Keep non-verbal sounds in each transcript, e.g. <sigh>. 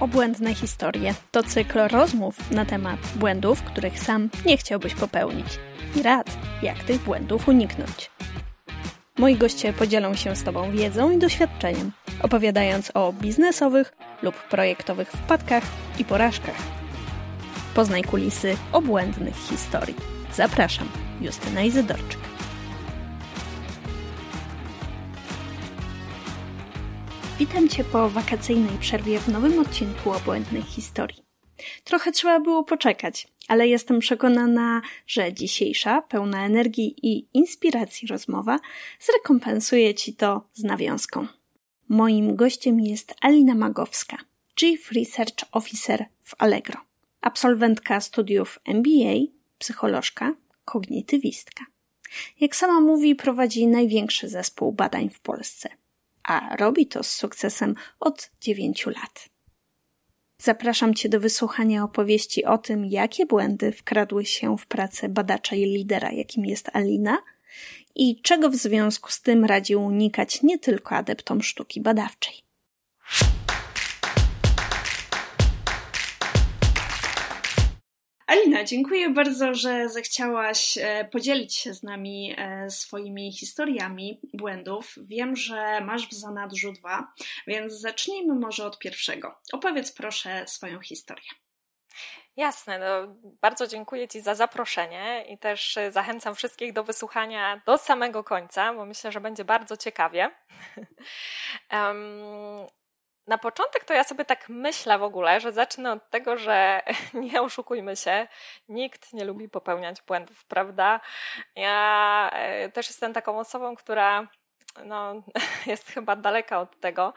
Obłędne historie to cykl rozmów na temat błędów, których sam nie chciałbyś popełnić i rad, jak tych błędów uniknąć. Moi goście podzielą się z Tobą wiedzą i doświadczeniem, opowiadając o biznesowych lub projektowych wpadkach i porażkach. Poznaj kulisy obłędnych historii. Zapraszam, Justyna Izydorczyk. Witam Cię po wakacyjnej przerwie w nowym odcinku Obłędnych Historii. Trochę trzeba było poczekać, ale jestem przekonana, że dzisiejsza, pełna energii i inspiracji rozmowa zrekompensuje Ci to z nawiązką. Moim gościem jest Alina Magowska, Chief Research Officer w Allegro, absolwentka studiów MBA, psycholożka, kognitywistka. Jak sama mówi, prowadzi największy zespół badań w Polsce – a robi to z sukcesem od dziewięciu lat. Zapraszam Cię do wysłuchania opowieści o tym, jakie błędy wkradły się w pracę badacza i lidera, jakim jest Alina, i czego w związku z tym radzi unikać nie tylko adeptom sztuki badawczej. Alina, dziękuję bardzo, że zechciałaś e, podzielić się z nami e, swoimi historiami błędów. Wiem, że masz w zanadrzu dwa, więc zacznijmy może od pierwszego. Opowiedz proszę swoją historię. Jasne, no, bardzo dziękuję Ci za zaproszenie i też zachęcam wszystkich do wysłuchania do samego końca, bo myślę, że będzie bardzo ciekawie. <laughs> um, Na początek to ja sobie tak myślę w ogóle, że zacznę od tego, że <laughs> nie oszukujmy się, nikt nie lubi popełniać błędów, prawda? Ja e, też jestem taką osobą, która no, <laughs> jest chyba daleka od tego.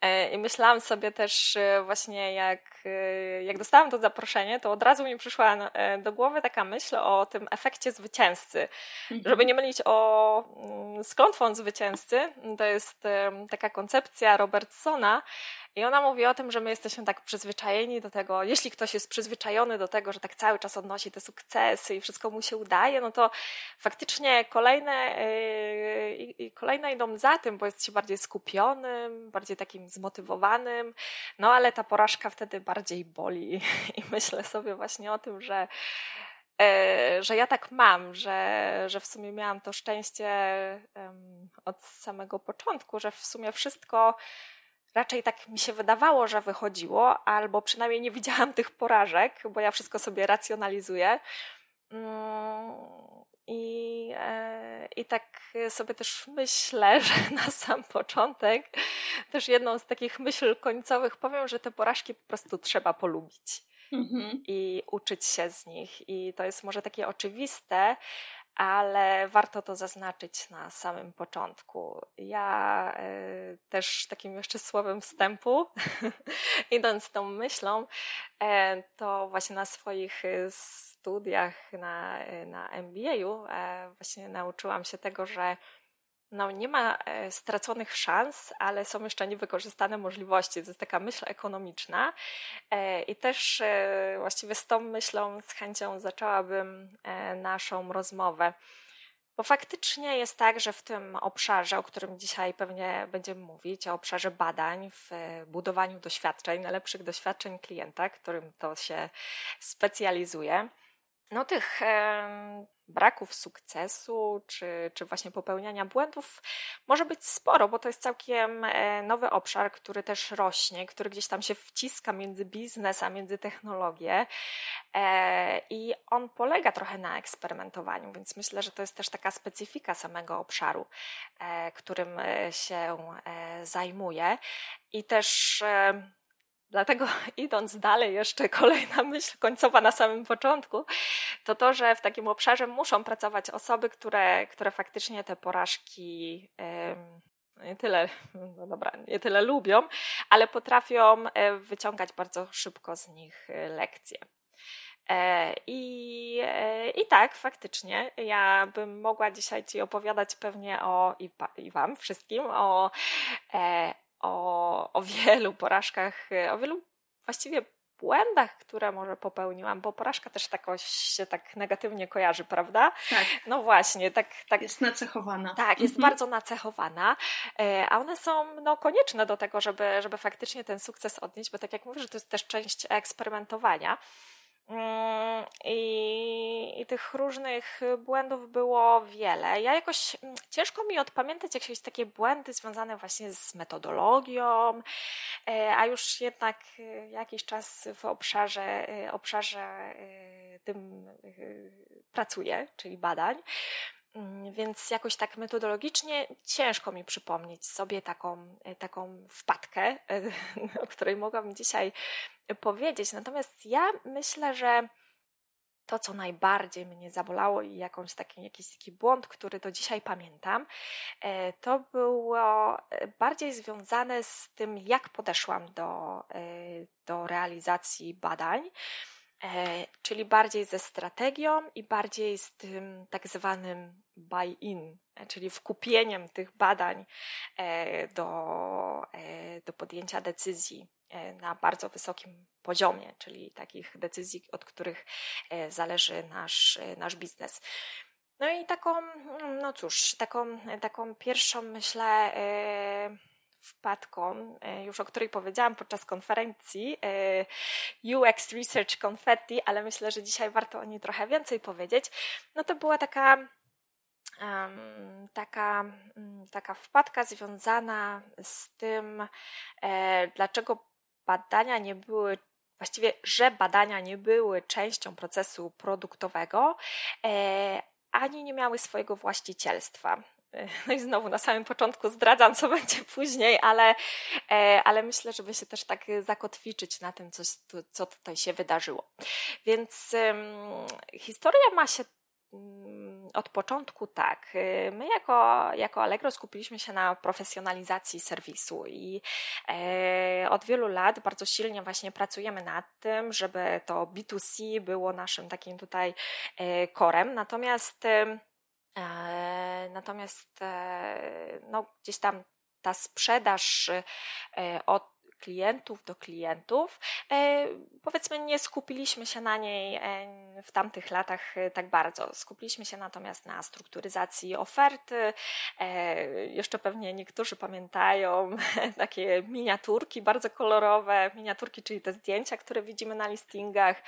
E, I myślałam sobie też e, właśnie, jak, e, jak dostałam to zaproszenie, to od razu mi przyszła do głowy taka myśl o tym efekcie zwycięzcy. Mhm. Żeby nie mylić o mm, z klątwą zwycięzcy, to jest taka koncepcja Robertsona, i ona mówi o tym, że my jesteśmy tak przyzwyczajeni do tego, jeśli ktoś jest przyzwyczajony do tego, że tak cały czas odnosi te sukcesy i wszystko mu się udaje, no to faktycznie kolejne, yy, kolejne idą za tym, bo jest się bardziej skupionym, bardziej takim zmotywowanym, no ale ta porażka wtedy bardziej boli. <laughs> I myślę sobie właśnie o tym, że yy, że ja tak mam, że, że w sumie miałam to szczęście od samego początku, że w sumie wszystko raczej tak mi się wydawało, że wychodziło, albo przynajmniej nie widziałam tych porażek, bo ja wszystko sobie racjonalizuję. Mm, I, e, I tak sobie też myślę, <laughs> że na sam początek też jedną z takich myśl końcowych powiem, że te porażki po prostu trzeba polubić. Mhm. I uczyć się z nich. I to jest może takie oczywiste, ale warto to zaznaczyć na samym początku. Ja y, też takim jeszcze słowem wstępu, <laughs> idąc tą myślą, y, to właśnie na swoich studiach na, na MBA-u właśnie nauczyłam się tego, że no, nie ma e, straconych szans, ale są jeszcze niewykorzystane możliwości. To jest taka myśl ekonomiczna. E, I też e, właściwie z tą myślą, z chęcią zaczęłabym naszą rozmowę. Bo faktycznie jest tak, że w tym obszarze, o którym dzisiaj pewnie będziemy mówić, o obszarze badań, w budowaniu doświadczeń, najlepszych doświadczeń klienta, którym to się specjalizuje, no tych braków sukcesu, czy, czy właśnie popełniania błędów może być sporo, bo to jest całkiem e, nowy obszar, który też rośnie, który gdzieś tam się wciska między biznes, a między technologię e, i on polega trochę na eksperymentowaniu, więc myślę, że to jest też taka specyfika samego obszaru, e, którym się zajmuje. I też Dlatego <laughs> idąc dalej, jeszcze kolejna myśl końcowa na samym początku, to to, że w takim obszarze muszą pracować osoby, które, które faktycznie te porażki nie tyle, no dobra, nie tyle lubią, ale potrafią e, wyciągać bardzo szybko z nich e, lekcje. E, I, I tak, faktycznie, ja bym mogła dzisiaj Ci opowiadać pewnie o, i, i Wam wszystkim, o, o, o wielu porażkach, o wielu właściwie błędach, które może popełniłam, bo porażka też tak się tak negatywnie kojarzy, prawda? Tak. No właśnie, tak. tak jest nacechowana. Tak, jest mhm. bardzo nacechowana, e, a one są no, konieczne do tego, żeby, żeby faktycznie ten sukces odnieść, bo tak jak mówię, że to jest też część eksperymentowania. Mm, I, I, tych różnych błędów było wiele. Ja jakoś mm, ciężko mi odpamiętać jakieś takie błędy związane właśnie z metodologią, e, a już jednak e, jakiś czas w obszarze, e, obszarze tym pracuję, czyli badań. Mm, więc jakoś tak metodologicznie ciężko mi przypomnieć sobie taką, taką wpadkę, <laughs> o której mogłabym dzisiaj powiedzieć. Natomiast ja myślę, że to, co najbardziej mnie zabolało i jakąś taki, jakiś taki błąd, który do dzisiaj pamiętam, e, to było e, bardziej związane z tym, jak podeszłam do, e, do realizacji badań. Czyli bardziej ze strategią i bardziej z tym tak zwanym buy-in, czyli wkupieniem tych badań do, do podjęcia decyzji E, na bardzo wysokim poziomie, czyli takich decyzji, od których e, zależy nasz, e, nasz biznes. No i taką, no cóż, taką, taką pierwszą, myślę, wpadką, już o której powiedziałam podczas konferencji UX Research Confetti, ale myślę, że dzisiaj warto o niej trochę więcej powiedzieć. No to była taka taka, mm, taka wpadka związana z tym, dlaczego badania nie były właściwie, że badania nie były częścią procesu produktowego, e, ani nie miały swojego właścicielstwa. E, no i znowu na samym początku zdradzam, co <laughs> będzie później, ale, e, ale myślę, żeby się też tak zakotwiczyć na tym, co, co tutaj się wydarzyło. Więc historia ma się Mm, od początku tak. My jako, jako Allegro skupiliśmy się na profesjonalizacji serwisu i e, od wielu lat bardzo silnie właśnie pracujemy nad tym, żeby to B2C było naszym takim tutaj e, korem. Natomiast e, natomiast no, gdzieś tam ta sprzedaż od klientów do klientów. E, powiedzmy, nie skupiliśmy się na niej e, w tamtych latach e, tak bardzo. Skupiliśmy się natomiast na strukturyzacji oferty. Jeszcze pewnie niektórzy pamiętają <laughs> takie miniaturki bardzo kolorowe, miniaturki, czyli te zdjęcia, które widzimy na listingach.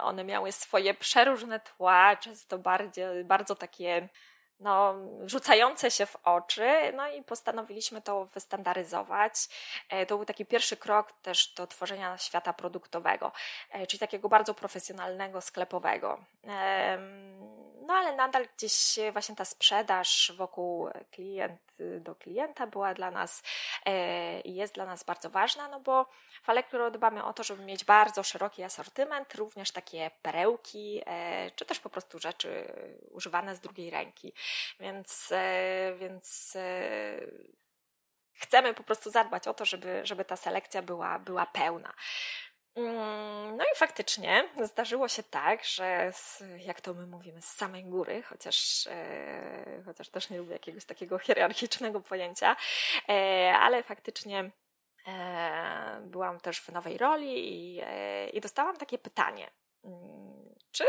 One miały swoje przeróżne tła, często bardzo, bardzo takie no, rzucające się w oczy, no i postanowiliśmy to wystandaryzować. E, to był taki pierwszy krok też do tworzenia świata produktowego, e, czyli takiego bardzo profesjonalnego, sklepowego. No ale nadal gdzieś właśnie ta sprzedaż wokół klient do klienta była dla nas e, i jest dla nas bardzo ważna, no bo w Allegro dbamy o to, żeby mieć bardzo szeroki asortyment, również takie perełki, czy też po prostu rzeczy używane z drugiej ręki. Więc, e, więc e, chcemy po prostu zadbać o to, żeby, żeby ta selekcja była, była pełna. Mm, no i faktycznie zdarzyło się tak, że z, jak to my mówimy, z samej góry, chociaż, e, chociaż też nie lubię jakiegoś takiego <laughs> hierarchicznego pojęcia, e, ale faktycznie e, byłam też w nowej roli i, e, i dostałam takie pytanie, mm, czy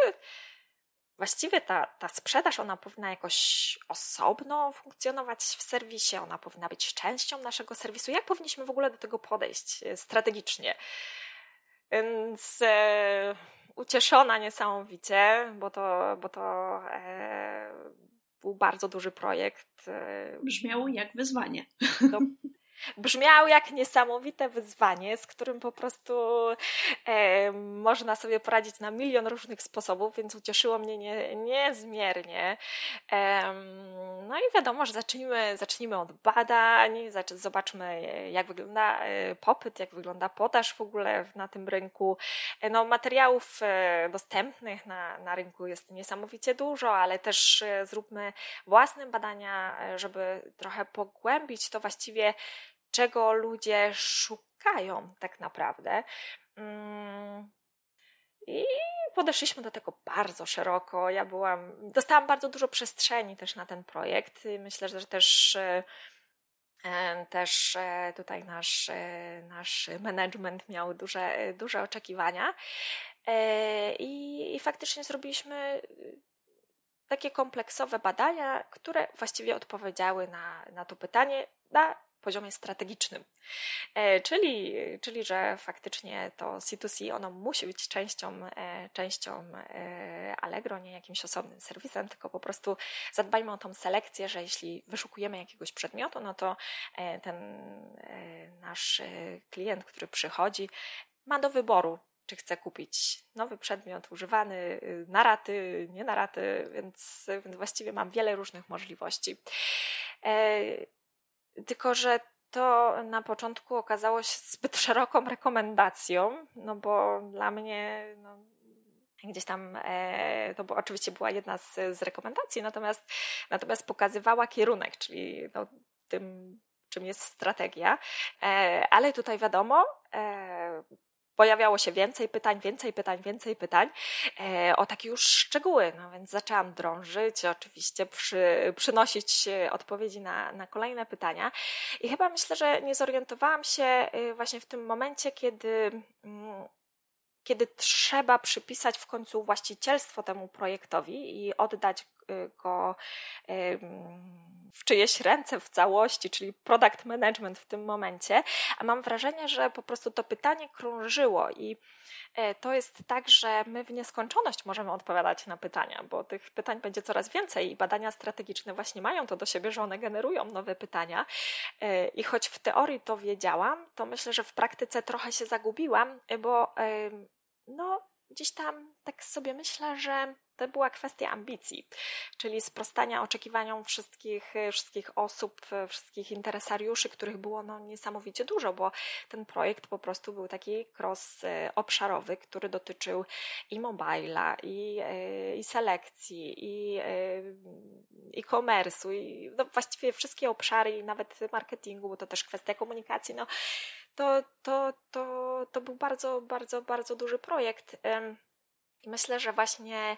właściwie ta, ta sprzedaż, ona powinna jakoś osobno funkcjonować w serwisie, ona powinna być częścią naszego serwisu. Jak powinniśmy w ogóle do tego podejść e, strategicznie? Więc e, ucieszona niesamowicie, bo to, bo to e, był bardzo duży projekt. E, Brzmiało jak wyzwanie. <laughs> brzmiał jak niesamowite wyzwanie, z którym po prostu e, można sobie poradzić na milion różnych sposobów, więc ucieszyło mnie nie, niezmiernie. E, no i wiadomo, że zacznijmy, zacznijmy od badań, zobaczmy jak wygląda e, popyt, jak wygląda podaż w ogóle na tym rynku. E, no, materiałów e, dostępnych na, na rynku jest niesamowicie dużo, ale też zróbmy własne badania, żeby trochę pogłębić to właściwie czego ludzie szukają tak naprawdę. Mm. I podeszliśmy do tego bardzo szeroko. Ja byłam, dostałam bardzo dużo przestrzeni też na ten projekt. Myślę, że też Też tutaj nasz, nasz management miał duże, duże oczekiwania. I, I faktycznie zrobiliśmy takie kompleksowe badania, które właściwie odpowiedziały na, na to pytanie na poziomie strategicznym. E, czyli, czyli, że faktycznie to C2C ono musi być częścią, e, częścią e, Allegro, nie jakimś osobnym serwisem, tylko po prostu zadbajmy o tą selekcję, że jeśli wyszukujemy jakiegoś przedmiotu, no to ten nasz klient, który przychodzi, ma do wyboru czy chcę kupić nowy przedmiot, używany, y, na raty, nie na raty, więc właściwie mam wiele różnych możliwości. Tylko, że to na początku okazało się zbyt <laughs> szeroką rekomendacją, no bo dla mnie no, gdzieś tam, e, to bo oczywiście była jedna z, z rekomendacji, natomiast, natomiast pokazywała kierunek, czyli no, tym, czym jest strategia, e, ale tutaj wiadomo, e, pojawiało się więcej pytań, więcej pytań, więcej pytań e, o takie już szczegóły. No więc zaczęłam drążyć, oczywiście przy, przynosić odpowiedzi na, na kolejne pytania. I chyba myślę, że nie zorientowałam się y, właśnie w tym momencie, kiedy. Mm, kiedy trzeba przypisać w końcu właścicielstwo temu projektowi i oddać go w czyjeś ręce w całości, czyli product management w tym momencie, a mam wrażenie, że po prostu to pytanie krążyło i e, to jest tak, że my w nieskończoność możemy odpowiadać na pytania, bo tych pytań będzie coraz więcej i badania strategiczne właśnie mają to do siebie, że one generują nowe pytania. E, I choć w teorii to wiedziałam, to myślę, że w praktyce trochę się zagubiłam, bo no, gdzieś tam tak sobie myślę, że to była kwestia ambicji, czyli sprostania oczekiwaniom wszystkich, wszystkich osób, wszystkich interesariuszy, których było no, niesamowicie dużo, bo ten projekt po prostu był taki cross-obszarowy, który dotyczył i mobila, i, i selekcji, i e-commerce'u, i no, właściwie wszystkie obszary, i nawet marketingu, bo to też kwestia komunikacji. No, to, to, to, to był bardzo, bardzo, bardzo duży projekt. I myślę, że właśnie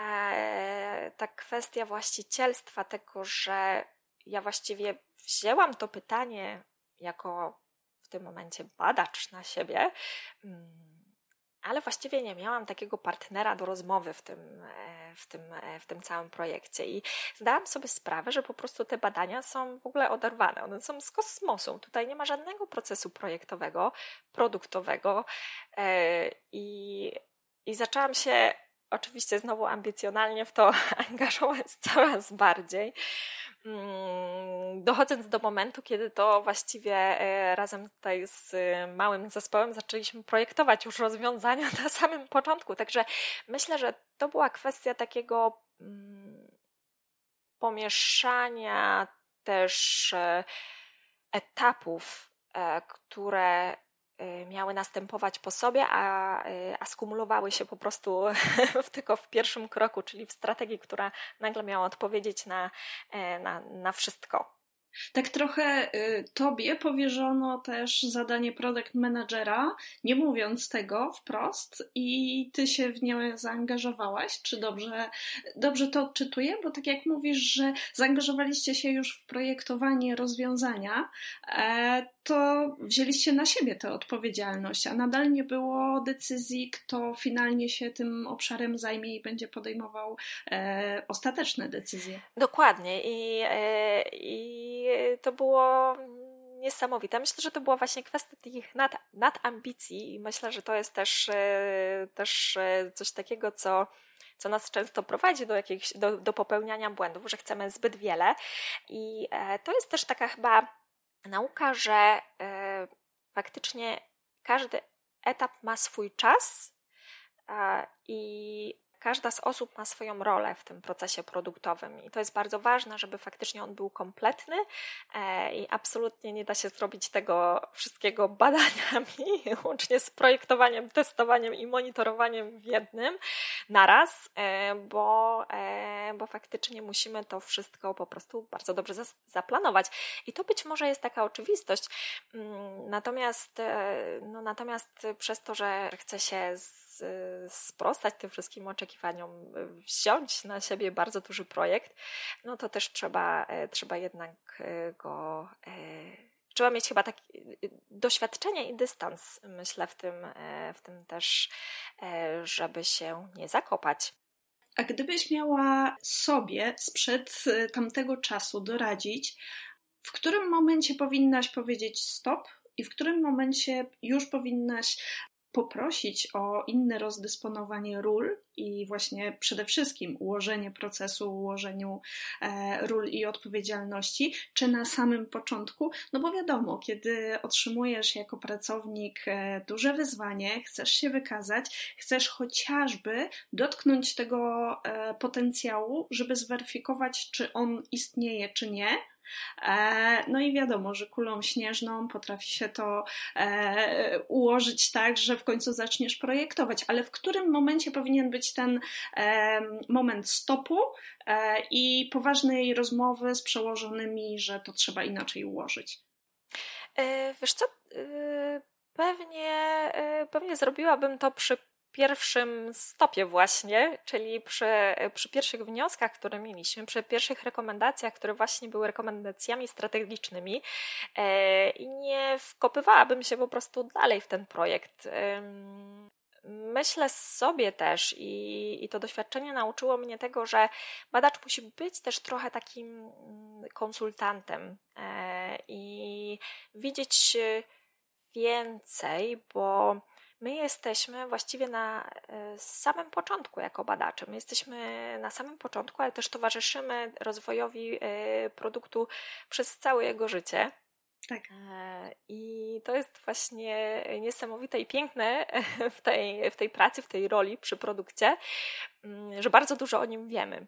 e, ta kwestia właścicielstwa, tego, że ja właściwie wzięłam to pytanie jako w tym momencie badacz na siebie, mm, ale właściwie nie miałam takiego partnera do rozmowy w tym, e, w tym, e, w tym całym projekcie. I zdałam sobie sprawę, że po prostu te badania są w ogóle oderwane. One są z kosmosu. Tutaj nie ma żadnego procesu projektowego, produktowego. I i zaczęłam się oczywiście znowu ambicjonalnie w to <laughs> angażować coraz bardziej. Mm, dochodząc do momentu, kiedy to właściwie e, razem tutaj z małym zespołem zaczęliśmy projektować już rozwiązania <laughs> na samym początku. Także myślę, że to była kwestia takiego mm, pomieszania też e, etapów, e, które miały następować po sobie, a, y, a skumulowały się po prostu <laughs> w, tylko w pierwszym kroku, czyli w strategii, która nagle miała odpowiedzieć na, e, na, na wszystko. Tak trochę y, tobie powierzono też zadanie product managera, nie mówiąc tego wprost, i ty się w nie zaangażowałaś. Czy dobrze, dobrze to odczytuję? Bo tak jak mówisz, że zaangażowaliście się już w projektowanie rozwiązania, e, to wzięliście na siebie tę odpowiedzialność, a nadal nie było decyzji, kto finalnie się tym obszarem zajmie i będzie podejmował e, ostateczne decyzje. Dokładnie. I, e, I to było niesamowite. Myślę, że to była właśnie kwestia tych nad, nadambicji i myślę, że to jest też, e, też e, coś takiego, co co nas często prowadzi do, jakichś, do, do popełniania błędów, że chcemy zbyt wiele. I e, to jest też taka chyba nauka, że e, faktycznie każdy etap ma swój czas i każda z osób ma swoją rolę w tym procesie produktowym i to jest bardzo ważne, żeby faktycznie on był kompletny e, i absolutnie nie da się zrobić tego wszystkiego badaniami, <laughs> łącznie z projektowaniem, testowaniem i monitorowaniem w jednym naraz, e, bo, e, bo faktycznie musimy to wszystko po prostu bardzo dobrze zaplanować. I to być może jest taka oczywistość, mm, natomiast, no, natomiast przez to, że chce się sprostać tym wszystkim oczekiwaniom, oczekiwaniom wziąć na siebie bardzo duży projekt, no to też trzeba, trzeba jednak go trzeba mieć chyba takie doświadczenie i dystans, myślę, w tym, w tym też, żeby się nie zakopać. A gdybyś miała sobie sprzed tamtego czasu doradzić, w którym momencie powinnaś powiedzieć stop i w którym momencie już powinnaś poprosić o inne rozdysponowanie ról i właśnie przede wszystkim ułożenie procesu, ułożeniu e, ról i odpowiedzialności, czy na samym początku? No bo wiadomo, kiedy otrzymujesz jako pracownik e, duże wyzwanie, chcesz się wykazać, chcesz chociażby dotknąć tego e, potencjału, żeby zweryfikować, czy on istnieje, czy nie no i wiadomo, że kulą śnieżną potrafi się to e, ułożyć tak, że w końcu zaczniesz projektować, ale w którym momencie powinien być ten e, moment stopu i poważnej rozmowy z przełożonymi, że to trzeba inaczej ułożyć? Wiesz co, pewnie, pewnie zrobiłabym to przy pierwszym stopie właśnie, czyli przy, przy pierwszych wnioskach, które mieliśmy, przy pierwszych rekomendacjach, które właśnie były rekomendacjami strategicznymi e, i nie wkopywałabym się po prostu dalej w ten projekt. Myślę sobie też i, i to doświadczenie nauczyło mnie tego, że badacz musi być też trochę takim mm, konsultantem e, i widzieć więcej, bo My jesteśmy właściwie na e, samym początku jako badacze. My jesteśmy na samym początku, ale też towarzyszymy rozwojowi e, produktu przez całe jego życie. Tak. E, I to jest właśnie niesamowite i piękne <laughs> w tej, w tej pracy, w tej roli przy produkcie, mm, że bardzo dużo o nim wiemy.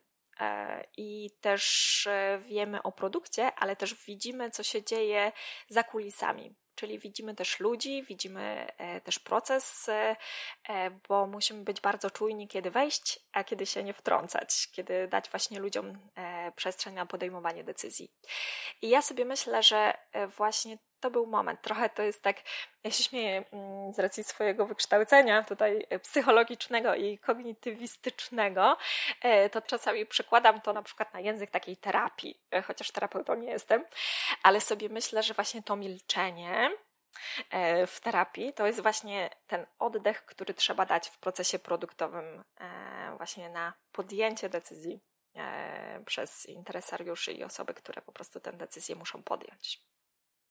I też wiemy o produkcie, ale też widzimy, co się dzieje za kulisami czyli widzimy też ludzi, widzimy e, też proces, e, e, bo musimy być bardzo czujni, kiedy wejść, a kiedy się nie wtrącać, kiedy dać właśnie ludziom przestrzeń na podejmowanie decyzji. I ja sobie myślę, że właśnie to był moment. Trochę to jest tak, ja się śmieję mm, z racji swojego wykształcenia tutaj psychologicznego i kognitywistycznego, to czasami przekładam to na przykład na język takiej terapii, chociaż terapeutą nie jestem, ale sobie myślę, że właśnie to milczenie e, w terapii to jest właśnie ten oddech, który trzeba dać w procesie produktowym, e, właśnie na podjęcie decyzji e, przez interesariuszy i osoby, które po prostu tę decyzję muszą podjąć.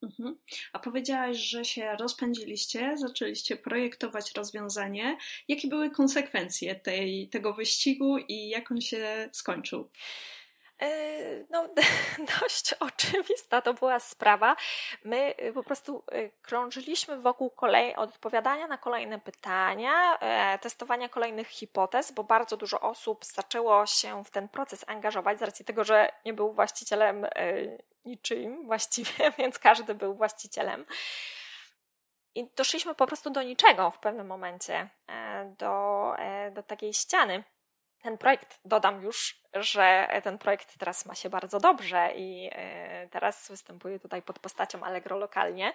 Mhm. A powiedziałaś, że się rozpędziliście, zaczęliście projektować rozwiązanie. Jakie były konsekwencje tej, tego wyścigu i jak on się skończył? E, no, <laughs> dość oczywista to była sprawa. My y, po prostu y, krążyliśmy wokół kolej odpowiadania na kolejne pytania, e, testowania kolejnych hipotez, bo bardzo dużo osób zaczęło się w ten proces angażować z racji tego, że nie był właścicielem e, niczym właściwie, <laughs> więc każdy był właścicielem. I doszliśmy po prostu do niczego w pewnym momencie, do, do takiej ściany ten projekt, dodam już, że ten projekt teraz ma się bardzo dobrze i e, teraz występuje tutaj pod postacią Allegro lokalnie.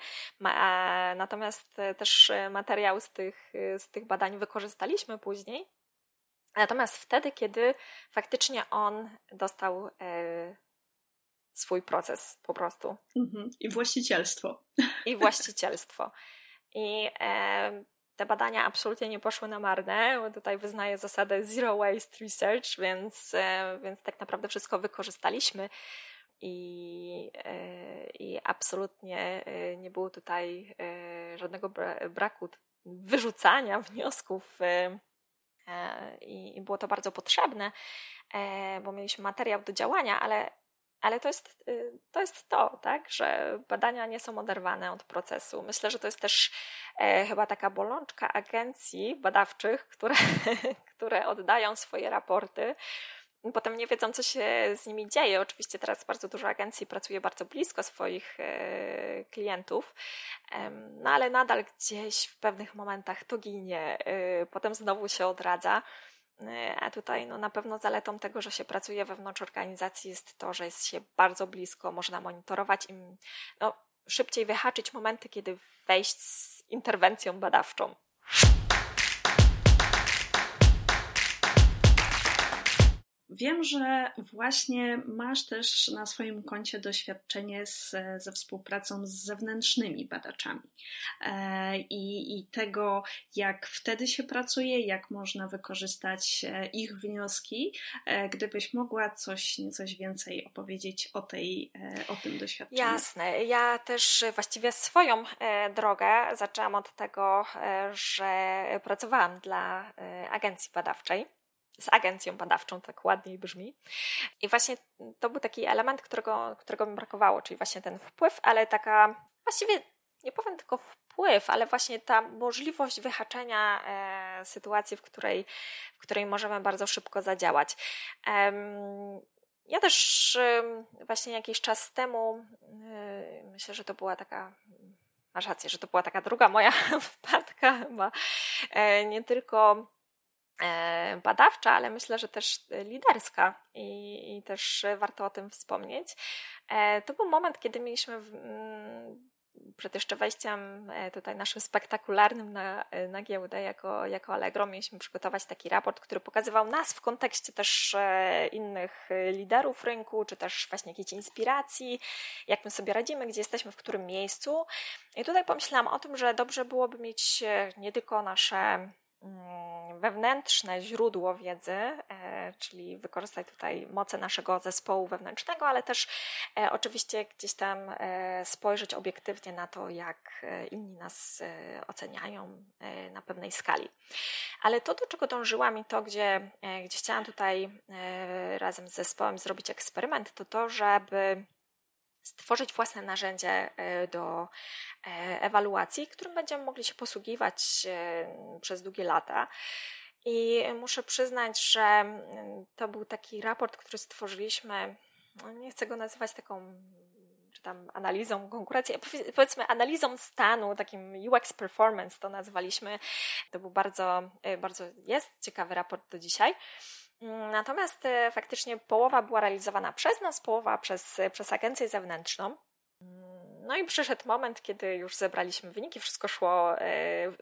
Natomiast też materiał z tych, z tych badań wykorzystaliśmy później. Natomiast wtedy, kiedy faktycznie on dostał e, swój proces po prostu. Mhm. I właścicielstwo. I właścicielstwo. I e, te badania absolutnie nie poszły na marne. Tutaj wyznaję zasadę zero waste research, więc, e, więc tak naprawdę wszystko wykorzystaliśmy i, e, i absolutnie e, nie było tutaj żadnego braku wyrzucania wniosków i było to bardzo potrzebne, bo mieliśmy materiał do działania, ale ale to jest, y, to jest to, tak, że badania nie są oderwane od procesu. Myślę, że to jest też e, chyba taka bolączka agencji badawczych, które, <laughs> które oddają swoje raporty. Potem nie wiedzą, co się z nimi dzieje. Oczywiście teraz bardzo dużo agencji pracuje bardzo blisko swoich e, klientów, no ale nadal gdzieś w pewnych momentach to ginie, e, potem znowu się odradza. E, a tutaj no, na pewno zaletą tego, że się pracuje wewnątrz organizacji jest to, że jest się bardzo blisko, można monitorować i no, szybciej wyhaczyć momenty, kiedy wejść z interwencją badawczą. Wiem, że właśnie masz też na swoim koncie doświadczenie z, ze współpracą z zewnętrznymi badaczami e, i, i tego, jak wtedy się pracuje, jak można wykorzystać e, ich wnioski. E, gdybyś mogła coś, coś więcej opowiedzieć o, tej, o tym doświadczeniu. Jasne. Ja też właściwie swoją drogę zaczęłam od tego, że pracowałam dla agencji badawczej z agencją badawczą, tak ładniej brzmi. I właśnie to był taki element, którego, którego mi brakowało, czyli właśnie ten wpływ, ale taka właściwie nie powiem tylko wpływ, ale właśnie ta możliwość wyhaczenia e, sytuacji, w której, w której możemy bardzo szybko zadziałać. ja też właśnie jakiś czas temu, e, myślę, że to była taka masz rację, że to była taka druga moja <laughs> wpadka chyba, e, nie tylko E, badawcza, ale myślę, że też liderska i, i też warto o tym wspomnieć. E, to był moment, kiedy mieliśmy mm, przed jeszcze wejściem e, tutaj naszym spektakularnym na, na giełdę jako, jako Allegro mieliśmy przygotować taki raport, który pokazywał nas w kontekście też innych liderów rynku, czy też właśnie jakiejś inspiracji, jak my sobie radzimy, gdzie jesteśmy, w którym miejscu. I tutaj pomyślałam o tym, że dobrze byłoby mieć nie tylko nasze wewnętrzne źródło wiedzy, e, czyli wykorzystać tutaj moce naszego zespołu wewnętrznego, ale też e, oczywiście gdzieś tam e, spojrzeć obiektywnie na to, jak inni nas oceniają na pewnej skali. Ale to, do czego dążyłam i to, gdzie, gdzie chciałam tutaj razem z zespołem zrobić eksperyment, to to, żeby stworzyć własne narzędzie e, do e, ewaluacji, którym będziemy mogli się posługiwać e, przez długie lata. I muszę przyznać, że to był taki raport, który stworzyliśmy, no nie chcę go nazywać taką czy tam analizą konkurencji, powiedzmy analizą stanu, takim UX performance to nazwaliśmy. To był bardzo, bardzo jest ciekawy raport do dzisiaj. Natomiast e, faktycznie połowa była realizowana przez nas, połowa przez, przez agencję zewnętrzną. No i przyszedł moment, kiedy już zebraliśmy wyniki, wszystko szło e,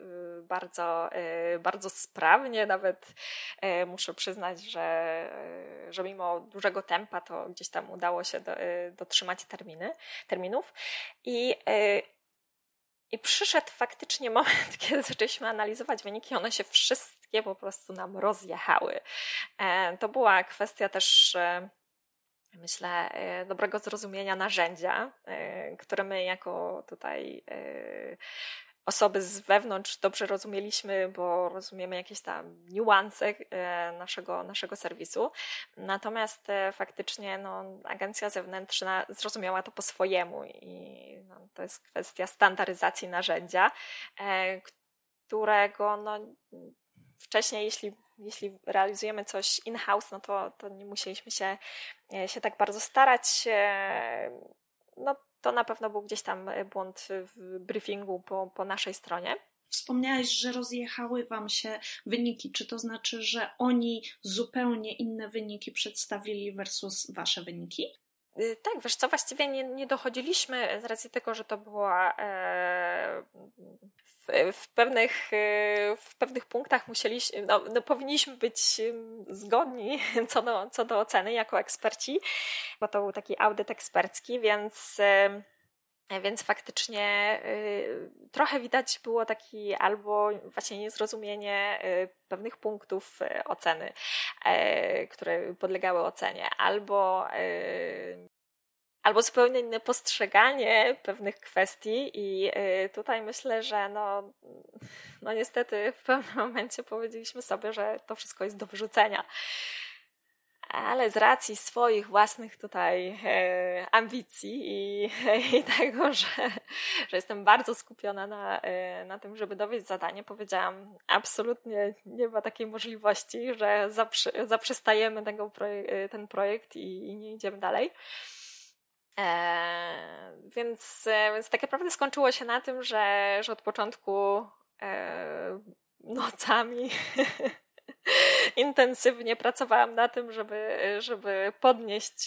bardzo, e, bardzo sprawnie. Nawet muszę przyznać, że, że mimo dużego tempa to gdzieś tam udało się do, dotrzymać terminy, terminów. I i przyszedł faktycznie moment, <laughs> kiedy zaczęliśmy analizować wyniki, one się wszystkie po prostu nam rozjechały. E, to była kwestia też e, myślę, e, dobrego zrozumienia narzędzia, które my jako tutaj osoby z wewnątrz dobrze rozumieliśmy, bo rozumiemy jakieś tam niuanse e, naszego, naszego serwisu. Natomiast e, faktycznie no, agencja zewnętrzna zrozumiała to po swojemu i no, to jest kwestia standaryzacji narzędzia, e, którego no, wcześniej, jeśli jeśli realizujemy coś in-house, no to, to nie musieliśmy się, się tak bardzo starać. No, to na pewno był gdzieś tam e, błąd w briefingu po, po naszej stronie. Wspomniałeś, że rozjechały Wam się wyniki. Czy to znaczy, że oni zupełnie inne wyniki przedstawili versus Wasze wyniki? Y, tak, wiesz co, właściwie nie, nie dochodziliśmy z racji tego, że to była e, w, w, pewnych, e, w pewnych punktach musieliśmy, no, no, powinniśmy być zgodni <laughs> co do, co do oceny jako eksperci, bo to był taki audyt ekspercki, więc e, więc faktycznie y, trochę widać było taki albo właśnie niezrozumienie y, pewnych punktów y, oceny, które podlegały ocenie, albo albo zupełnie inne postrzeganie pewnych kwestii i tutaj myślę, że no, no niestety w pewnym momencie powiedzieliśmy sobie, że to wszystko jest do wyrzucenia ale z racji swoich własnych tutaj e, ambicji i, <laughs> i tego, że, że jestem bardzo skupiona na, e, na tym, żeby dowieść zadanie, powiedziałam, absolutnie nie ma takiej możliwości, że zaprze, zaprzestajemy tego proje ten projekt i, i, nie idziemy dalej. E, więc, e, więc tak naprawdę skończyło się na tym, że, że od początku e, nocami <laughs> <laughs> intensywnie pracowałam na tym, żeby, żeby podnieść,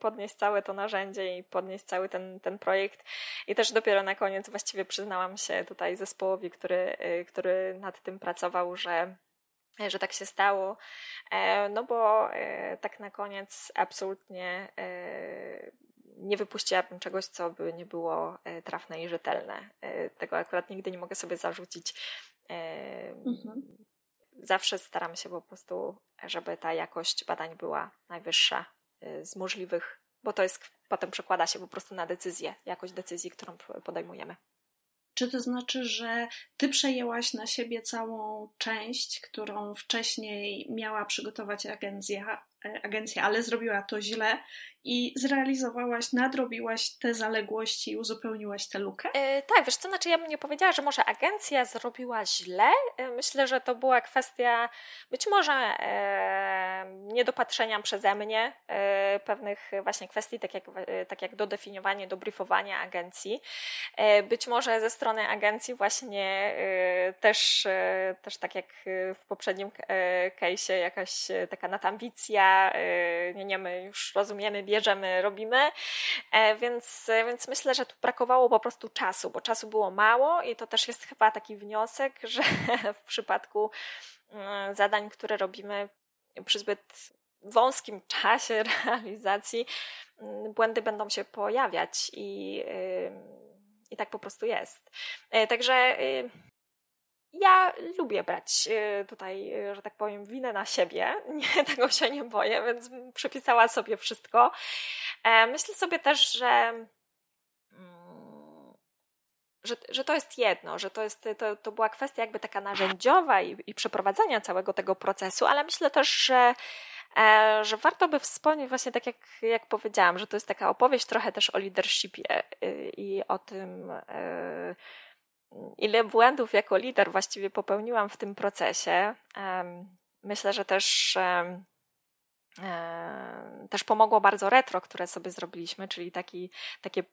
podnieść całe to narzędzie i podnieść cały ten, ten projekt. I też dopiero na koniec właściwie przyznałam się tutaj zespołowi, który, który nad tym pracował, że że tak się stało, no bo tak na koniec absolutnie nie wypuściłabym czegoś, co by nie było trafne i rzetelne. Tego akurat nigdy nie mogę sobie zarzucić. Mhm. Zawsze staram się po prostu, żeby ta jakość badań była najwyższa z możliwych, bo to jest potem przekłada się po prostu na decyzję, jakość decyzji, którą podejmujemy. Czy to znaczy, że ty przejęłaś na siebie całą część, którą wcześniej miała przygotować agencja, agencja, ale zrobiła to źle i zrealizowałaś, nadrobiłaś te zaległości i uzupełniłaś tę lukę? E, tak, wiesz co, znaczy ja bym nie powiedziała, że może agencja zrobiła źle. E, myślę, że to była kwestia być może e, niedopatrzenia przeze mnie e, pewnych właśnie kwestii, tak jak, e, tak jak dodefiniowanie, dobriefowanie agencji. być może ze strony agencji właśnie też, też tak jak w poprzednim case'ie jakaś taka natambicja Y, nie, my już rozumiemy, bierzemy, robimy, e, więc, więc myślę, że tu brakowało po prostu czasu, bo czasu było mało i to też jest chyba taki wniosek, <laughs> że w przypadku mm, zadań, które robimy przy zbyt wąskim czasie <laughs> realizacji, mm, błędy będą się pojawiać i, i tak po prostu jest. E, także y, ja lubię brać y, tutaj, y, że tak powiem, winę na siebie. <laughs> Nie, tego się nie boję, więc przypisała sobie wszystko. E, myślę sobie też, że, mm, że, że to jest jedno, że to, jest, to, to była kwestia jakby taka narzędziowa i, i przeprowadzania całego tego procesu, ale myślę też, że e, że warto by wspomnieć właśnie tak jak, jak powiedziałam, że to jest taka opowieść trochę też o leadershipie y, i o tym, ile błędów jako lider właściwie popełniłam w tym procesie. Myślę, że też też pomogło bardzo retro, które sobie zrobiliśmy, czyli taki, takie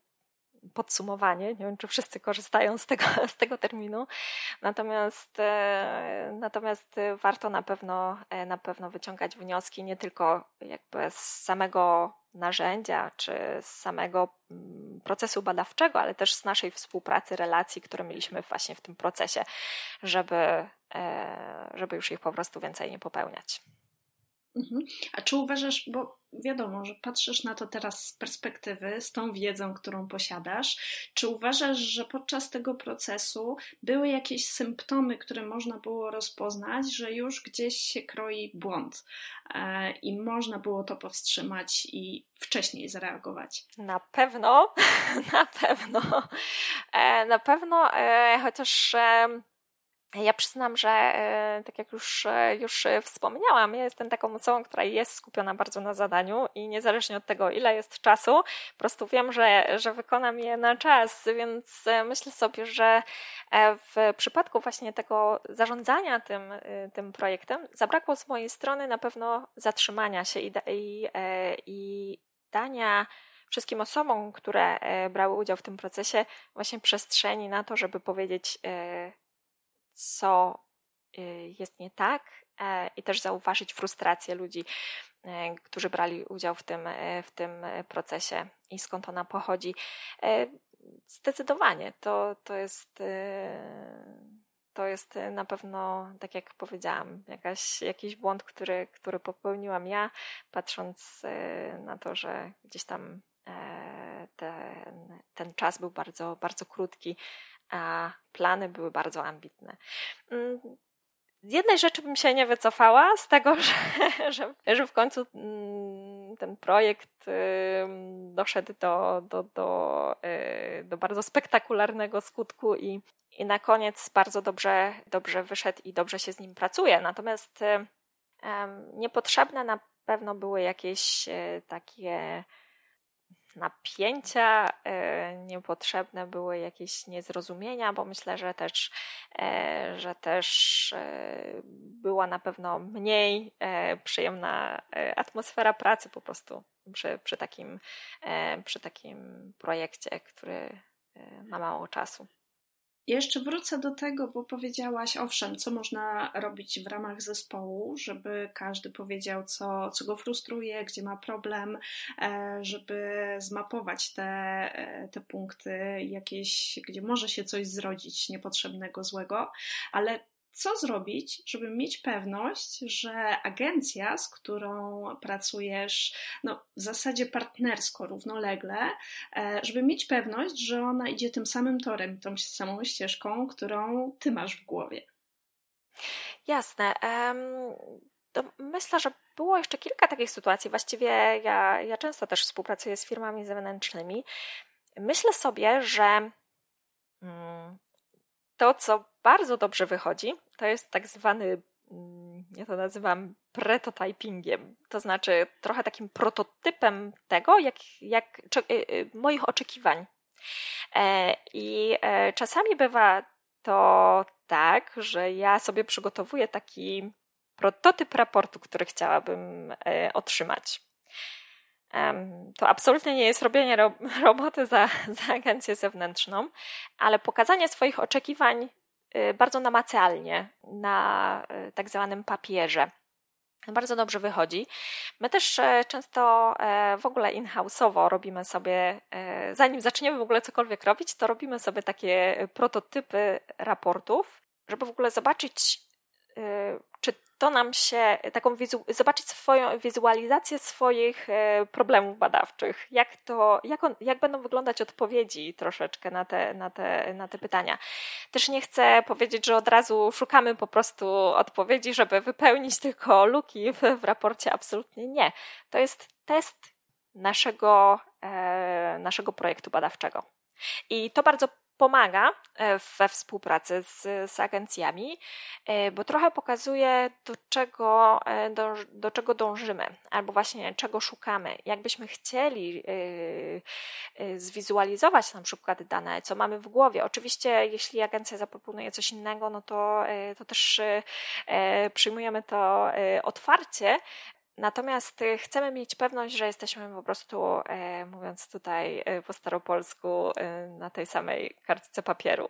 podsumowanie. Nie wiem, czy wszyscy korzystają z tego, <laughs> z tego terminu. Natomiast, e, natomiast warto na pewno, e, na pewno wyciągać wnioski nie tylko jakby z samego narzędzia, czy z samego mm, procesu badawczego, ale też z naszej współpracy, relacji, które mieliśmy właśnie w tym procesie, żeby, e, żeby już ich po prostu więcej nie popełniać. Mhm. A czy uważasz, bo wiadomo, że patrzysz na to teraz z perspektywy, z tą wiedzą, którą posiadasz, czy uważasz, że podczas tego procesu były jakieś symptomy, które można było rozpoznać, że już gdzieś się kroi błąd e, i można było to powstrzymać i wcześniej zareagować? Na pewno, <laughs> na pewno, e, na pewno, e, chociaż ja przyznam, że e, tak jak już, e, już wspomniałam, ja jestem taką osobą, która jest skupiona bardzo na zadaniu i niezależnie od tego, ile jest czasu, po prostu wiem, że, że wykonam je na czas, więc e, myślę sobie, że w przypadku właśnie tego zarządzania tym, tym projektem zabrakło z mojej strony na pewno zatrzymania się i, i, i dania wszystkim osobom, które brały udział w tym procesie, właśnie przestrzeni na to, żeby powiedzieć, co y, jest nie tak e, i też zauważyć frustrację ludzi, e, którzy brali udział w tym, e, w tym procesie i skąd ona pochodzi. Zdecydowanie to, to jest. To jest na pewno, tak jak powiedziałam, jakaś, jakiś błąd, który, który popełniłam ja, patrząc na to, że gdzieś tam ten, ten czas był bardzo, bardzo krótki plany były bardzo ambitne. Mm, z jednej rzeczy bym się nie wycofała, z tego, <laughs> że, że, że w końcu mm, ten projekt doszedł do, do, do, y, do bardzo spektakularnego skutku i, i na koniec bardzo dobrze, dobrze wyszedł i dobrze się z nim pracuje. Natomiast niepotrzebne na pewno były jakieś y, takie napięcia, e, niepotrzebne były jakieś niezrozumienia, bo myślę, że też, e, że też e, była na pewno mniej przyjemna atmosfera pracy po prostu przy, przy, takim, przy takim projekcie, który ma mało czasu. Jeszcze wrócę do tego, bo powiedziałaś, owszem, co można robić w ramach zespołu, żeby każdy powiedział, co, co go frustruje, gdzie ma problem, e, żeby zmapować te, e, te punkty jakieś, gdzie może się coś zrodzić niepotrzebnego, złego, ale co zrobić, żeby mieć pewność, że agencja, z którą pracujesz, no, w zasadzie partnersko, równolegle, e, żeby mieć pewność, że ona idzie tym samym torem, tą samą ścieżką, którą ty masz w głowie. Jasne. Myślę, że było jeszcze kilka takich sytuacji. Właściwie ja, ja często też współpracuję z firmami zewnętrznymi. Myślę sobie, że mm, to, co bardzo dobrze wychodzi, to jest tak zwany, mm, ja to nazywam prototypingiem, to znaczy trochę takim prototypem tego, jak, jak y, y, moich oczekiwań. E, I e, czasami bywa to tak, że ja sobie przygotowuję taki prototyp raportu, który chciałabym e, otrzymać. To absolutnie nie jest robienie ro <laughs> roboty za, za agencję zewnętrzną, ale pokazanie swoich oczekiwań bardzo namacalnie na y, tak zwanym papierze. Bardzo dobrze wychodzi. My też e, często e, w ogóle in-house'owo robimy sobie, e, zanim zaczniemy w ogóle cokolwiek robić, to robimy sobie takie prototypy raportów, żeby w ogóle zobaczyć, czy to nam się, taką wizu, zobaczyć swoją wizualizację swoich e, problemów badawczych, jak, to, jak, on, jak będą wyglądać odpowiedzi troszeczkę na te, na, te, na te pytania. Też nie chcę powiedzieć, że od razu szukamy po prostu odpowiedzi, żeby wypełnić tylko luki w, w raporcie. Absolutnie nie. To jest test naszego, e, naszego projektu badawczego. I to bardzo pomaga e, we współpracy z, z agencjami, e, bo trochę pokazuje, do czego, e, do, do czego dążymy, albo właśnie czego szukamy. Jakbyśmy chcieli zwizualizować na przykład dane, co mamy w głowie. Oczywiście, jeśli agencja zaproponuje coś innego, no to, to też przyjmujemy to otwarcie, Natomiast y, chcemy mieć pewność, że jesteśmy po prostu, e, mówiąc tutaj e, po staropolsku, e, na tej samej kartce papieru,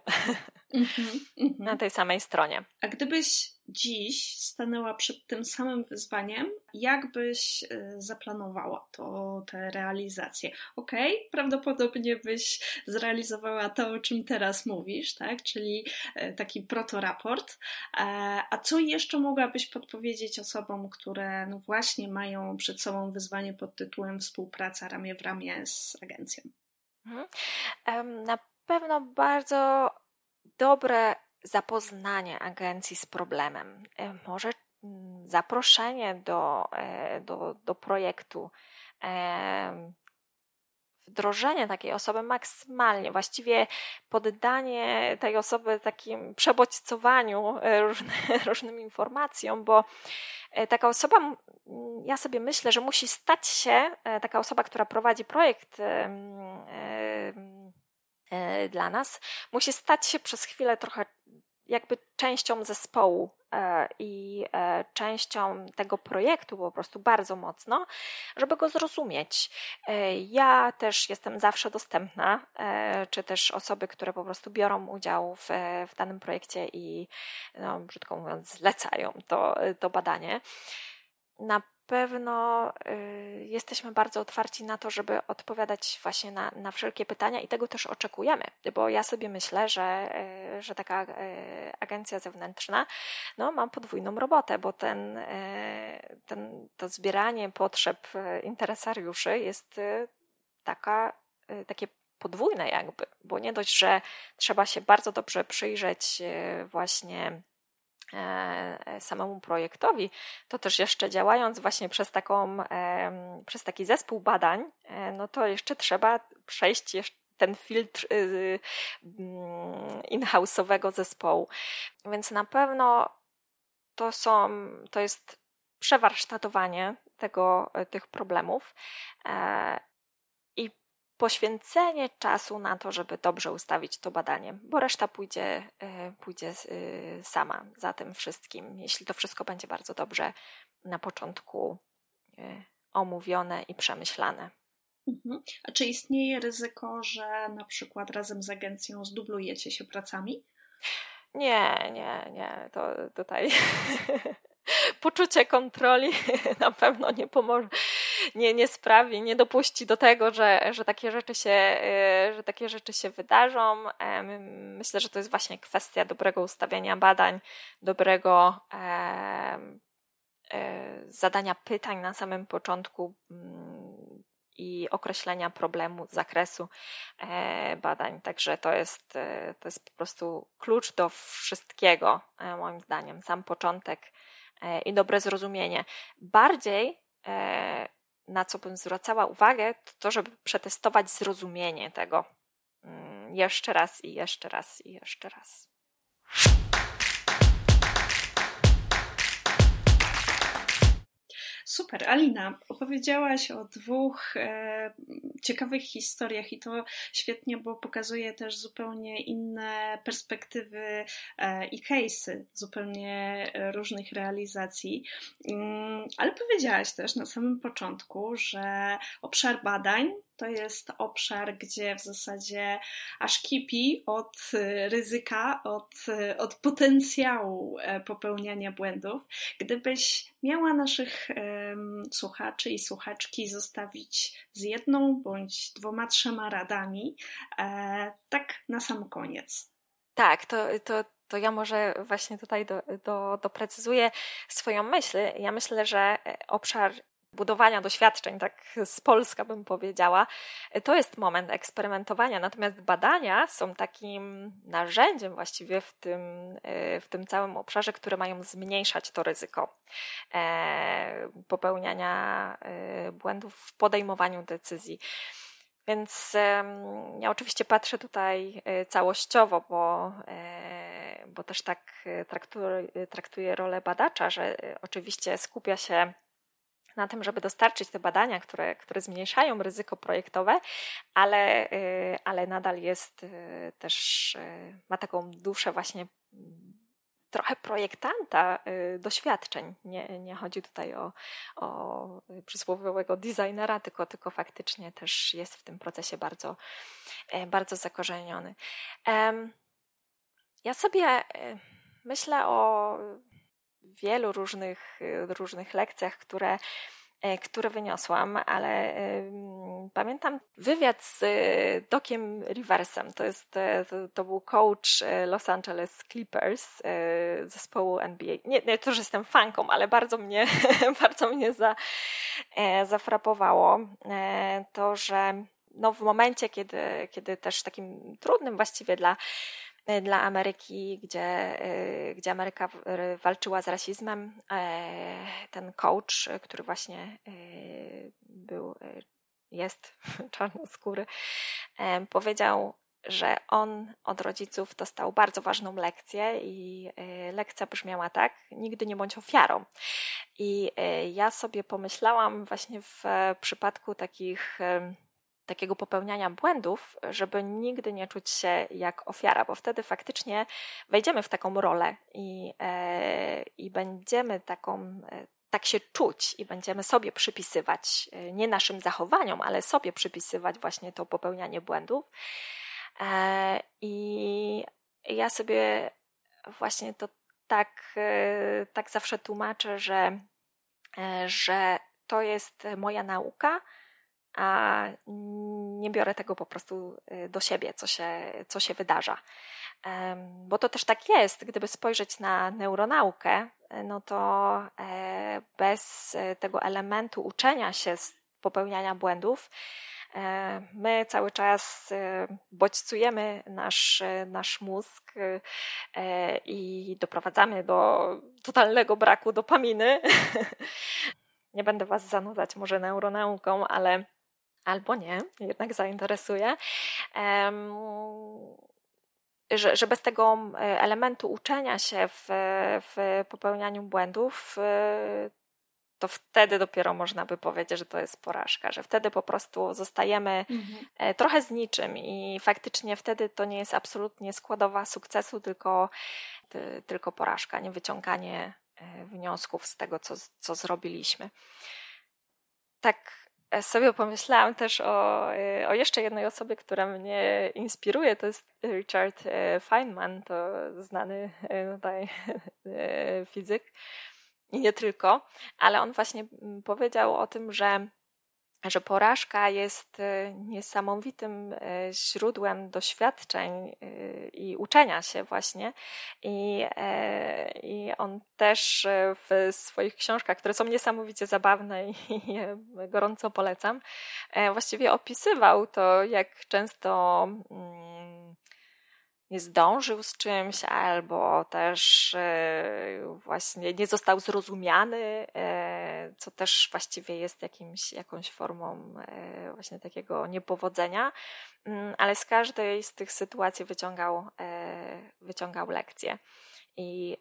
mm -hmm, <laughs> na tej samej stronie. A gdybyś dziś stanęła przed tym samym wyzwaniem, jak byś zaplanowała to, tę realizację? Ok, prawdopodobnie byś zrealizowała to, o czym teraz mówisz, tak? czyli taki protoraport. A co jeszcze mogłabyś podpowiedzieć osobom, które no właśnie właśnie mają przed sobą wyzwanie pod tytułem współpraca ramię w ramię z agencją? Mhm. Na pewno bardzo dobre zapoznanie agencji z problemem. Może mm, zaproszenie do, e, do, do projektu, wdrożenie takiej osoby maksymalnie, właściwie poddanie tej osoby takim przebodźcowaniu e, różny, <laughs> różnym informacjom, bo e, taka osoba, ja sobie myślę, że musi stać się, e, taka osoba, która prowadzi projekt dla nas, musi stać się przez chwilę trochę jakby częścią zespołu e, i e, częścią tego projektu po prostu bardzo mocno, żeby go zrozumieć. E, ja też jestem zawsze dostępna, czy też osoby, które po prostu biorą udział w, w danym projekcie i, no, brzydko mówiąc, zlecają to, to badanie. Na pewno y, jesteśmy bardzo otwarci na to, żeby odpowiadać właśnie na, na wszelkie pytania i tego też oczekujemy, bo ja sobie myślę, że, y, że taka y, agencja zewnętrzna no, ma podwójną robotę, bo ten, ten, to zbieranie potrzeb interesariuszy jest taka, takie podwójne jakby, bo nie dość, że trzeba się bardzo dobrze przyjrzeć właśnie samemu projektowi, to też jeszcze działając właśnie przez, taką, przez taki zespół badań, e, no to jeszcze trzeba przejść ten filtr y, mm, in-house'owego zespołu. Więc na pewno to są, to jest przewarsztatowanie tego, tych problemów e, poświęcenie czasu na to, żeby dobrze ustawić to badanie, bo reszta pójdzie, e, pójdzie e, sama za tym wszystkim, jeśli to wszystko będzie bardzo dobrze na początku e, omówione i przemyślane. Mhm. A czy istnieje ryzyko, że na przykład razem z agencją zdublujecie się pracami? Nie, nie, nie. To tutaj <laughs> poczucie kontroli <laughs> na pewno nie pomoże. Nie, nie sprawi, nie dopuści do tego, że, że, takie rzeczy się, e, że takie rzeczy się wydarzą. Myślę, że to jest właśnie kwestia dobrego ustawienia badań, dobrego zadania pytań na samym początku mm, i określenia problemu, zakresu e, badań. Także to jest, e, to jest po prostu klucz do wszystkiego, e, moim zdaniem. Sam początek i dobre zrozumienie. Bardziej na co bym zwracała uwagę, to to, żeby przetestować zrozumienie tego mm, jeszcze raz i jeszcze raz i jeszcze raz. Super, Alina, opowiedziałaś o dwóch e, ciekawych historiach i to świetnie, bo pokazuje też zupełnie inne perspektywy e, i case'y zupełnie różnych realizacji. Mm, ale powiedziałaś też na samym początku, że obszar badań to jest obszar, gdzie w zasadzie aż kipi od y, ryzyka, od, y, od potencjału e, popełniania błędów. Gdybyś miała naszych um, słuchaczy i słuchaczki zostawić z jedną bądź dwoma, trzema radami, e, tak na sam koniec. Tak, to, to, to ja może właśnie tutaj do, do, doprecyzuję swoją myśl. Ja myślę, że e, obszar budowania doświadczeń, tak z Polska bym powiedziała, to jest moment eksperymentowania. Natomiast badania są takim narzędziem właściwie w tym, e, w tym całym obszarze, które mają zmniejszać to ryzyko e, popełniania e, błędów w podejmowaniu decyzji. Więc ja oczywiście patrzę tutaj całościowo, bo, bo też tak traktuję, traktuję rolę badacza, że oczywiście skupia się na tym, żeby dostarczyć te badania, które, które zmniejszają ryzyko projektowe, ale, y, ale nadal jest y, też, y, ma taką duszę właśnie mm, trochę projektanta doświadczeń. Nie, nie chodzi tutaj o, o przysłowiowego designera, tylko, tylko faktycznie też jest w tym procesie bardzo, bardzo zakorzeniony. Ja sobie myślę o wielu różnych, różnych lekcjach, które, e, które wyniosłam, ale pamiętam wywiad z e, Dokiem Riversem. To, jest, to, to, był coach Los Angeles Clippers zespołu NBA. Nie, nie to, że jestem fanką, ale bardzo mnie, <laughs> bardzo mnie za, zafrapowało to, że no w momencie, kiedy, kiedy też takim trudnym właściwie dla dla Ameryki, gdzie, e, gdzie Ameryka walczyła z rasizmem. E, ten coach, który właśnie był, jest <laughs> czarnoskóry, powiedział, że on od rodziców dostał bardzo ważną lekcję i lekcja brzmiała tak: nigdy nie bądź ofiarą. I ja sobie pomyślałam właśnie w przypadku takich takiego popełniania błędów, żeby nigdy nie czuć się jak ofiara, bo wtedy faktycznie wejdziemy w taką rolę i, e, i będziemy taką, e, tak się czuć i będziemy sobie przypisywać, e, nie naszym zachowaniom, ale sobie przypisywać właśnie to popełnianie błędów. I ja sobie właśnie to tak, tak zawsze tłumaczę, że, że to jest moja nauka, a nie biorę tego po prostu y, do siebie, co się, co się wydarza. Bo to też tak jest, gdyby spojrzeć na neuronaukę, y, no to e, bez y, tego elementu uczenia się z popełniania błędów, e, my cały czas bodźcujemy nasz, nasz mózg e, i doprowadzamy do totalnego braku dopaminy. <laughs> Nie będę Was zanudzać może neuronauką, ale albo nie, jednak zainteresuje. Że, że bez tego e, elementu uczenia się w, w popełnianiu błędów, e, to wtedy dopiero można by powiedzieć, że to jest porażka, że wtedy po prostu zostajemy mhm. E, trochę z niczym i faktycznie wtedy to nie jest absolutnie składowa sukcesu, tylko, tylko porażka, nie wyciąganie wniosków z tego, co, co zrobiliśmy. Tak sobie pomyślałam też o, e, o jeszcze jednej osobie, która mnie inspiruje, to jest Richard e, Feynman, to znany e, tutaj fizyk. I nie tylko, ale on właśnie powiedział o tym, że że porażka jest e, niesamowitym e, źródłem doświadczeń e, i uczenia się właśnie. I, i on też w swoich książkach, które są niesamowicie zabawne i <laughs> gorąco polecam, właściwie opisywał to, jak często mm, nie zdążył z czymś, albo też e, właśnie nie został zrozumiany, e, co też właściwie jest jakimś, jakąś formą e, właśnie takiego niepowodzenia, mm, ale z każdej z tych sytuacji wyciągał, wyciągał lekcje i,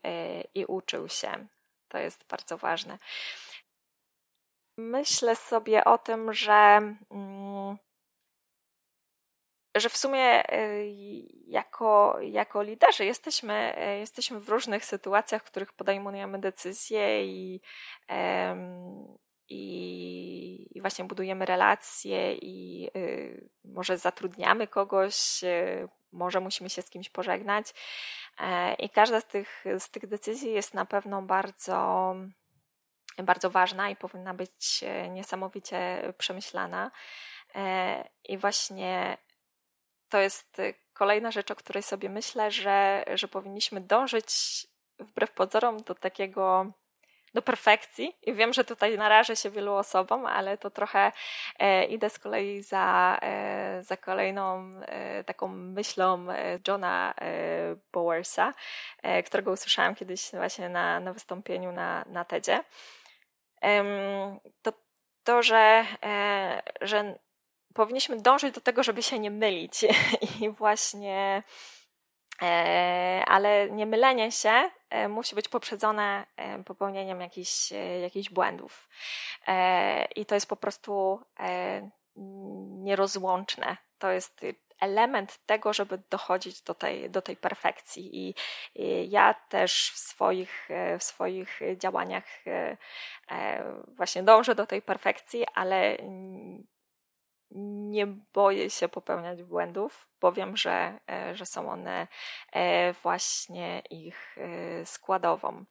i uczył się. To jest bardzo ważne. Myślę sobie o tym, że mm, że w sumie y, jako, jako liderzy jesteśmy, y, jesteśmy w różnych sytuacjach, w których podejmujemy decyzje i, i, i właśnie budujemy relacje i y, może zatrudniamy kogoś, może musimy się z kimś pożegnać. E, I każda z tych, z tych decyzji jest na pewno bardzo, bardzo ważna i powinna być niesamowicie przemyślana. E, I właśnie to jest y, kolejna rzecz, o której sobie myślę, że, że powinniśmy dążyć wbrew pozorom do takiego do perfekcji i wiem, że tutaj narażę się wielu osobom, ale to trochę e, idę z kolei za, e, za kolejną e, taką myślą e, Johna e, Bowersa, e, którego usłyszałam kiedyś właśnie na, na wystąpieniu na, na TEDzie. to to, że, że powinniśmy dążyć do tego, żeby się nie mylić <laughs> i właśnie e, ale nie mylenie się e, musi być poprzedzone e, popełnieniem jakichś, jakichś błędów. I to jest po prostu nierozłączne. To jest element tego, żeby dochodzić do tej, do tej perfekcji. I, ja też w swoich, w swoich działaniach właśnie dążę do tej perfekcji, ale nie boję się popełniać błędów, bo wiem, że, e, że są one e, właśnie ich e, składową.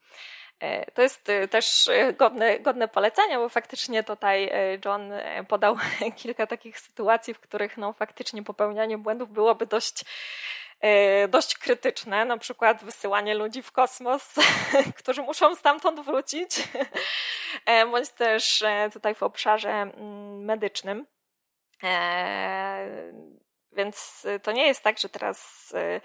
To jest też godne, godne polecenia, bo faktycznie tutaj John podał <laughs> kilka takich sytuacji, w których no, faktycznie popełnianie błędów byłoby dość, dość krytyczne, na przykład wysyłanie ludzi w kosmos, <laughs> którzy muszą stamtąd wrócić, <laughs> bądź też tutaj w obszarze mm, medycznym. E, więc to nie jest tak, że teraz e,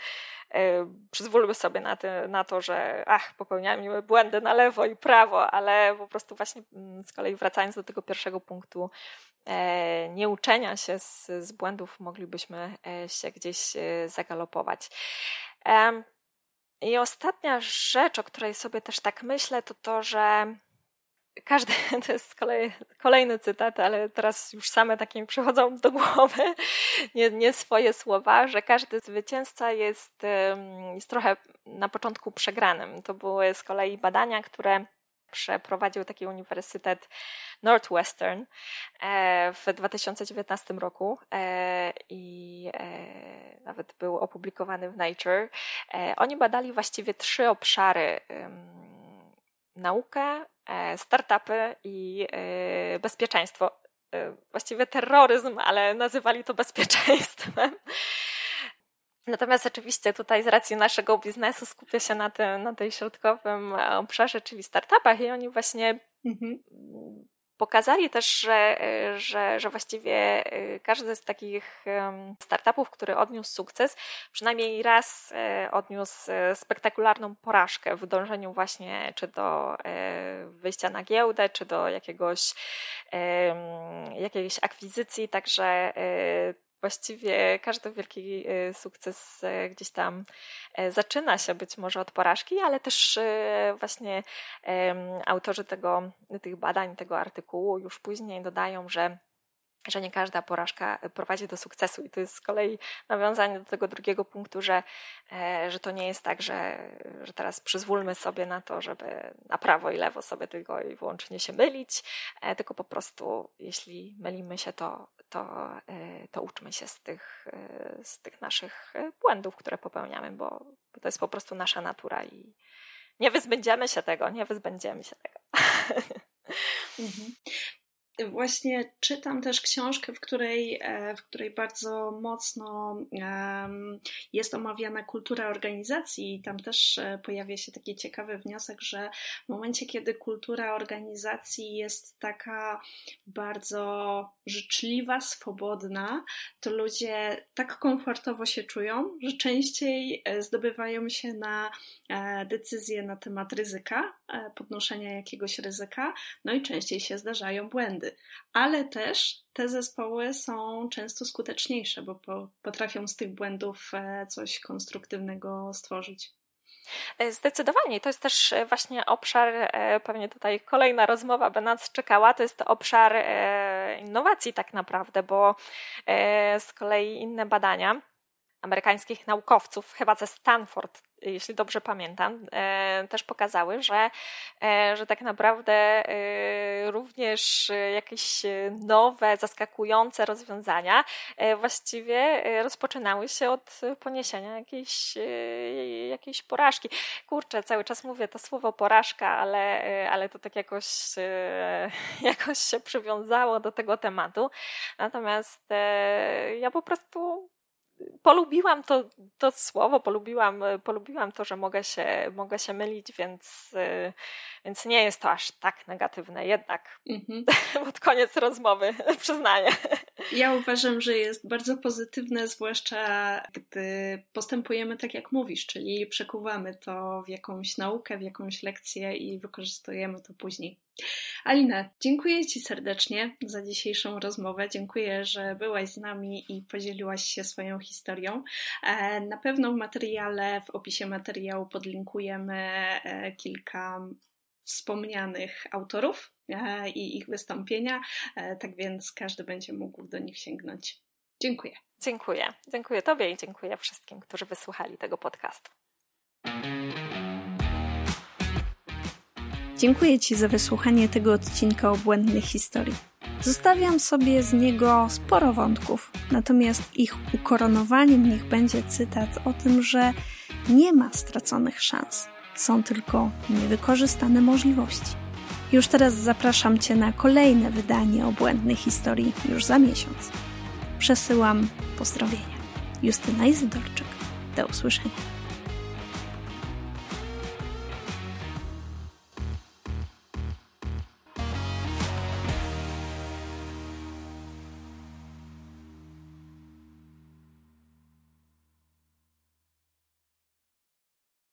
e, przyzwólmy sobie na, na to, że ach, popełniamy błędy na lewo i prawo, ale po prostu właśnie mm, z kolei wracając do tego pierwszego punktu, nie uczenia się z, z błędów, moglibyśmy się gdzieś zagalopować. I ostatnia rzecz, o której sobie też tak myślę, to to, że każdy, <laughs> to jest kolej, kolejny cytat, ale teraz już same takie mi przychodzą do głowy, nie, nie swoje słowa, że każdy zwycięzca jest, jest trochę na początku przegranym. To były z kolei badania, które przeprowadził taki uniwersytet Northwestern e, w 2019 roku e, i e, nawet był opublikowany w Nature. Oni badali właściwie trzy obszary naukę, e, startupy i e, bezpieczeństwo. E, właściwie terroryzm, ale nazywali to bezpieczeństwem. Natomiast oczywiście tutaj z racji naszego biznesu skupię się na tym, na tej środkowym obszarze, czyli startupach i oni właśnie mhm pokazali też, że, że, że właściwie y, każdy z takich startupów, który odniósł sukces, przynajmniej raz e, odniósł e, spektakularną porażkę w dążeniu właśnie czy do e, wyjścia na giełdę, czy do jakiegoś, jakiejś akwizycji, także właściwie każdy wielki y, sukces y, gdzieś tam e, zaczyna się być może od porażki, ale też właśnie autorzy tego, tych badań, tego artykułu już później dodają, że że nie każda porażka prowadzi do sukcesu. I to jest z kolei nawiązanie do tego drugiego punktu, że, e, że to nie jest tak, że, że teraz przyzwólmy sobie na to, żeby na prawo i lewo sobie tylko i wyłącznie się mylić, e, tylko po prostu jeśli mylimy się, to, to, e, to uczmy się z tych, z tych naszych błędów, które popełniamy, bo, bo to jest po prostu nasza natura i nie wyzbędziemy się tego, nie wyzbędziemy się tego. <laughs> Mhm. Właśnie czytam też książkę, w której, e, w której bardzo mocno jest omawiana kultura organizacji i tam też e, pojawia się taki ciekawy wniosek, że w momencie, kiedy kultura organizacji jest taka bardzo życzliwa, swobodna, to ludzie tak komfortowo się czują, że częściej e, zdobywają się na decyzje na temat ryzyka, podnoszenia jakiegoś ryzyka, no i częściej się zdarzają błędy ale też te zespoły są często skuteczniejsze, bo potrafią z tych błędów e, coś konstruktywnego stworzyć. E, zdecydowanie. To jest też e, właśnie obszar, pewnie tutaj kolejna rozmowa by nas czekała, to jest obszar innowacji tak naprawdę, bo z kolei inne badania amerykańskich naukowców, chyba ze Stanford, jeśli dobrze pamiętam, e, też pokazały, że, e, że tak naprawdę e, również jakieś nowe, zaskakujące rozwiązania właściwie rozpoczynały się od poniesienia jakiejś, jakiejś porażki. Kurczę, cały czas mówię to słowo porażka, ale, ale to tak jakoś, <laughs> jakoś się przywiązało do tego tematu. Natomiast ja po prostu polubiłam to, to słowo, polubiłam, polubiłam to, że mogę się, mogę się mylić, więc, więc nie jest to aż tak negatywne jednak. Mhm. <laughs> Pod koniec rozmowy, przyznaję. Ja uważam, że jest bardzo pozytywne, zwłaszcza gdy postępujemy tak, jak mówisz, czyli przekuwamy to w jakąś naukę, w jakąś lekcję i wykorzystujemy to później. Alina, dziękuję Ci serdecznie za dzisiejszą rozmowę. Dziękuję, że byłaś z nami i podzieliłaś się swoją historią. E, na pewno w materiale, w opisie materiału podlinkujemy e, kilka wspomnianych autorów e, i ich wystąpienia, tak więc każdy będzie mógł do nich sięgnąć. Dziękuję. Dziękuję. Dziękuję Tobie i dziękuję wszystkim, którzy wysłuchali tego podcastu. Dziękuję Ci za wysłuchanie tego odcinka o błędnych historii. Zostawiam sobie z niego sporo wątków, natomiast ich ukoronowaniem niech będzie cytat o tym, że nie ma straconych szans, są tylko niewykorzystane możliwości. Już teraz zapraszam Cię na kolejne wydanie o błędnej historii już za miesiąc. Przesyłam pozdrowienia. Justyna Izydorczyk. Do usłyszenia.